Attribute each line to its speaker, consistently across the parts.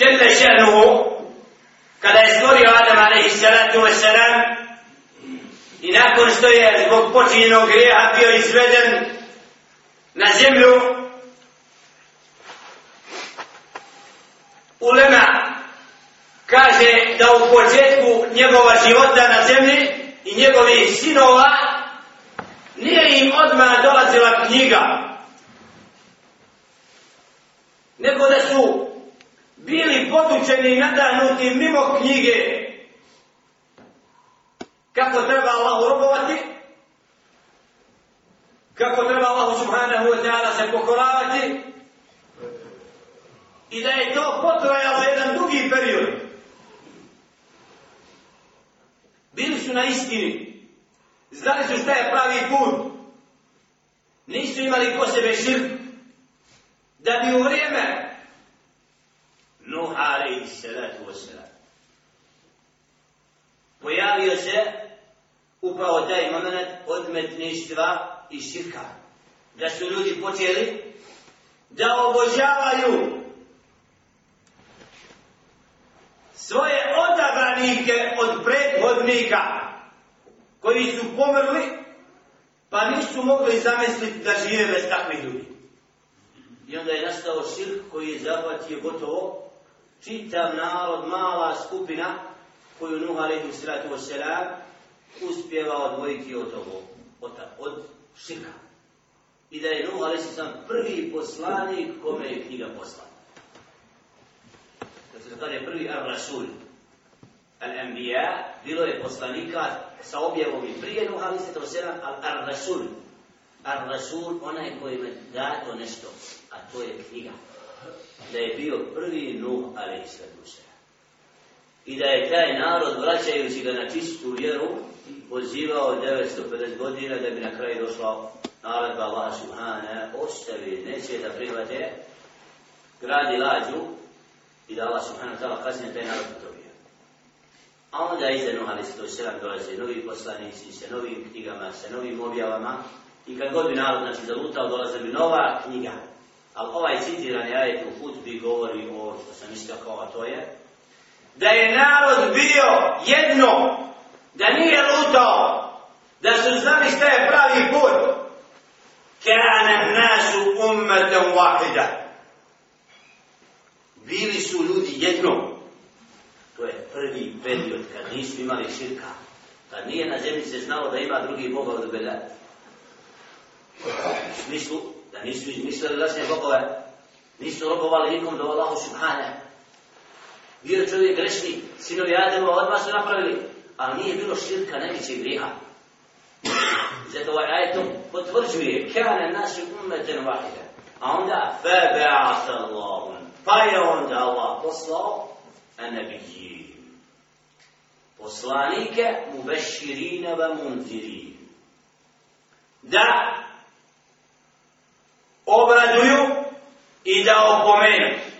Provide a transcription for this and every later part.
Speaker 1: Jelle še'nuhu, kada je stvorio Adam alaihi salatu wasalam, i nakon što je zbog počinjenog grijeha bio izveden na zemlju, Ulema kaže da u početku njegova života na zemlji i njegovih sinova nije im odmah dolazila knjiga, nego da su bili podučeni i nadahnuti mimo knjige. Kako treba Allahu robovati, kako treba Allahu subhanahu wa ta'ala se pokoravati? I da je to potrajalo jedan dugi period. Bili su na istini, znali su šta je pravi put, nisu imali ko sebe širk, da bi u vrijeme Nuh alaihi salatu wasalam pojavio se upravo taj moment odmetništva i širka. Da su ljudi počeli da obožavaju svoje odabranike od prethodnika koji su pomrli pa nisu mogli zamisliti da žive bez takvih ljudi. I onda je nastao širk koji je zahvatio gotovo čitav narod, mala skupina koju Nuh alaihi sallatu wasalam uspjeva odvojiti od ovo, od, od širka. I da je Nuh alaihi sallam prvi poslanik kome je knjiga poslana. Kad se kaže prvi ar-rasul, al-anbiya, bilo je poslanika sa objavom i prije Nuh alaihi sallam, al-rasul, ar-rasul, onaj koji je dato nešto, a to je knjiga. Da je bio prvi Nuh alaihi sallam i da je taj narod vraćajući ga na čistu vjeru pozivao 950 godina da bi na kraju došla naredba Allah subhana, ostavi, neće da prihvate gradi lađu i da Allah subhana tala kasnije taj narod potobio. A onda iza Nuh ali to selam dolaze novi poslanici sa novim knjigama, sa novim objavama i kad god bi narod znači, zalutao dolaze bi nova knjiga. Ali ovaj citirani ajet u hutbi govori o što sam istakao, a to je da je narod bio jedno, da nije lutao, da su znali šta je pravi put. Kana nasu ummetan wahida. Bili su ljudi jedno. To je prvi period kad nisu imali širka. Kad nije na zemlji se znalo da ima drugi boga od Bela. U smislu da nisu izmislili lasne bogove. Nisu robovali nikom do Allahu subhane. bio čovjek grešni, sinovi Adema odmah su napravili, ali nije bilo širka najvećeg griha. Zato ovaj ajetom potvrđuje, kane naši umeten vahide. A onda, febe'at Allahum, pa je onda Allah poslao, a nebiji. Poslanike, mu beširine ve munziri. Da obraduju i da opomenu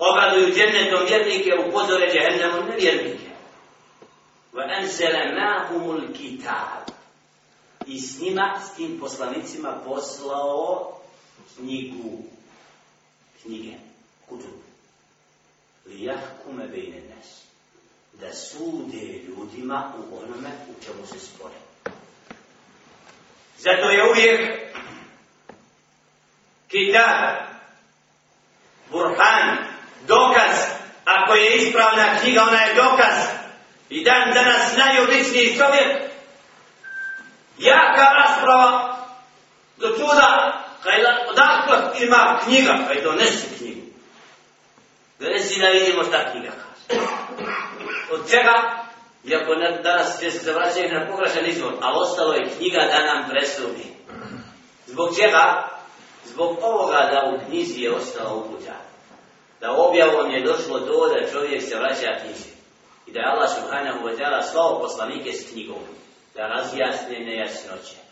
Speaker 1: obraduju džennetom vjernike, upozore džehennemu nevjernike. Va enzele mahumul kitab. I s njima, s tim poslanicima poslao knjigu, knjige, kutub. Li jahkume bejne nes. Da sude ljudima u onome u čemu se spore. Zato je uvijek kitab, burhan, dokaz, ako je ispravna knjiga, ona je dokaz. I dan danas najobičniji čovjek, jaka rasprava, do čuda, kaj odakle ima knjiga, kaj donesi knjigu. Donesi da vidimo šta knjiga kaže. Od čega? Iako ne, danas će se zavraćati na pogrešan izvor, a ostalo je knjiga da nam presudi. Zbog čega? Zbog ovoga da u knjizi je ostala uputa. da objavom je došlo to da čovjek se vraća knjizi. I da je Allah subhanahu wa ta'ala slao poslanike s knjigom da razjasne nejasnoće.